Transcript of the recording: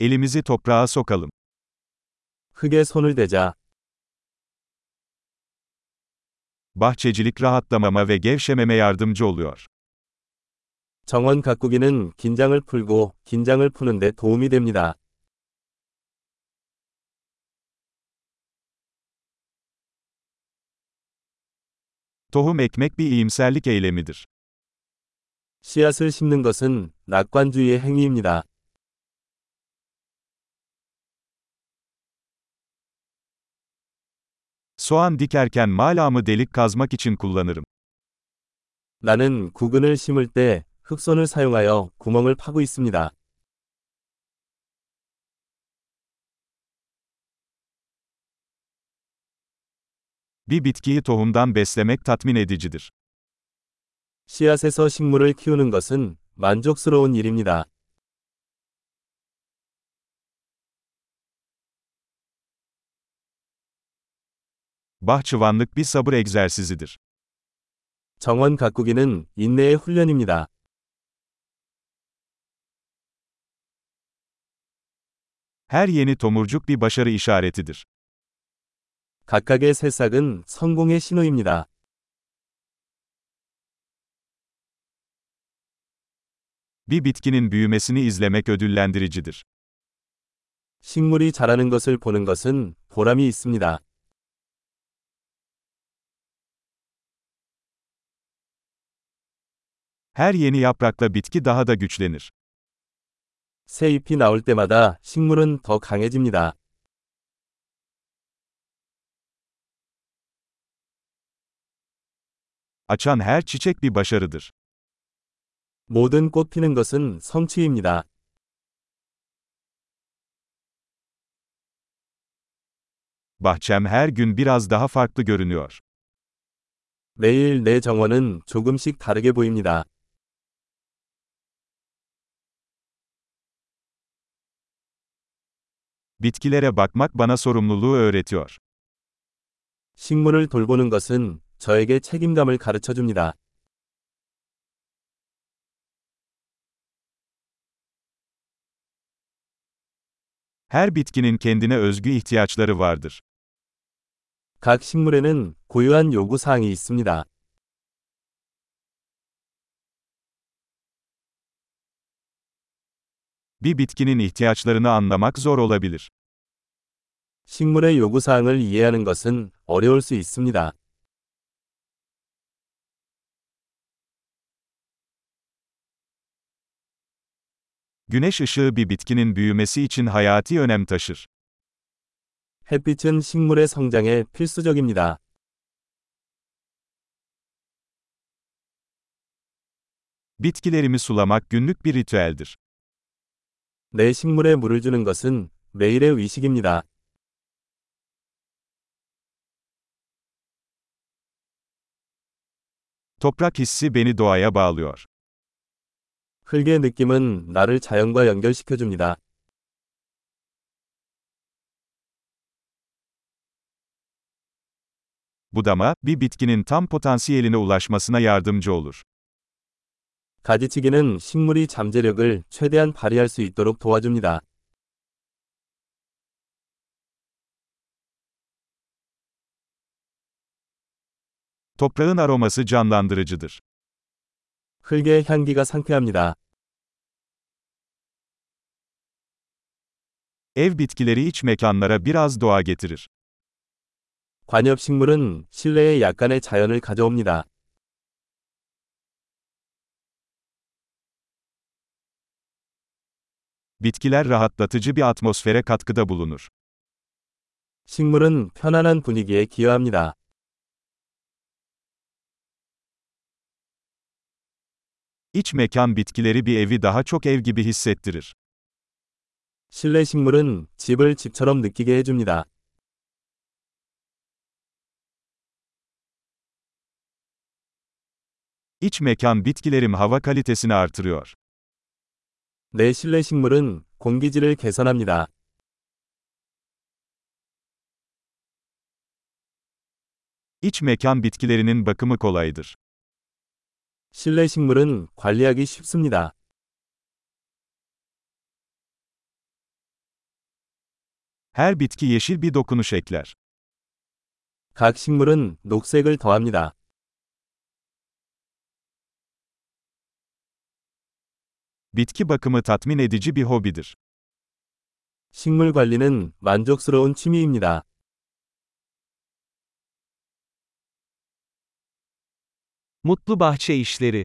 Elimizi toprağa sokalım. 흙에 손을 대자. Bahçecilik rahatlamama ve gevşememe yardımcı oluyor. 정원 가꾸기는 긴장을 풀고 긴장을 푸는데 도움이 됩니다. Tohum ekmek bir iyimserlik eylemidir. 씨앗을 심는 것은 낙관주의의 행위입니다. Soğan dikerken malamı delik kazmak için kullanırım. 나는 구근을 심을 때 흑손을 사용하여 구멍을 파고 있습니다. Bir bitkiyi tohumdan beslemek tatmin edicidir. 씨앗에서 식물을 키우는 것은 만족스러운 일입니다. Bahçıvanlık bir sabır egzersizidir. 정원 가꾸기는 인내의 훈련입니다. Her yeni tomurcuk bir başarı işaretidir. 각각의 새싹은 성공의 신호입니다. Bir bitkinin büyümesini izlemek ödüllendiricidir. 식물이 자라는 것을 보는 것은 보람이 있습니다. Her yeni yaprakla bitki daha da güçlenir. 새 잎이 나올 때마다 식물은 더 강해집니다. Açan her çiçek bir başarıdır. 모든 꽃 피는 것은 성취입니다. Bahçem her gün biraz daha farklı görünüyor. 매일 내 정원은 조금씩 다르게 보입니다. Bitkilere bakmak bana sorumluluğu öğretiyor. 식물을 돌보는 것은 저에게 책임감을 가르쳐 줍니다. Her bitkinin kendine özgü ihtiyaçları vardır. 각 식물에는 고유한 요구 사항이 있습니다. Bir bitkinin ihtiyaçlarını anlamak zor olabilir. 식물의 요구 사항을 이해하는 것은 어려울 수 있습니다. Güneş ışığı bir bitkinin büyümesi için hayati önem taşır. 햇빛은 식물의 성장에 필수적입니다. Bitkilerimi sulamak günlük bir ritüeldir. 내 식물에 물을 주는 것은 매일의 의식입니다. Toprak hissi beni doğaya bağlıyor. 흙의 느낌은 나를 자연과 연결시켜 줍니다. Budama, bir bitkinin tam potansiyeline ulaşmasına yardımcı olur. 가지치기는 식물이 잠재력을 최대한 발휘할 수 있도록 도와줍니다. Toprağın aroması canlandırıcıdır. 흙의 향기가 상쾌합니다. Ev bitkileri iç mekanlara biraz doğa getirir. 관엽 식물은 실내에 약간의 자연을 가져옵니다. Bitkiler rahatlatıcı bir atmosfere katkıda bulunur. 식물은 편안한 분위기에 기여합니다. İç mekan bitkileri bir evi daha çok ev gibi hissettirir. 실내 식물은 집을 집처럼 느끼게 해줍니다. İç mekan bitkilerim hava kalitesini artırıyor. 내 실내 식물은 공기질을 개선합니다. İç mekan bitkilerinin bakımı kolaydır. 실내 식물은 관리하기 쉽습니다. Her bitki yeşil bir dokunuş ekler. 각 식물은 녹색을 더합니다. Bitki bakımı tatmin edici bir hobidir. 식물 관리는 만족스러운 취미입니다. Mutlu bahçe işleri.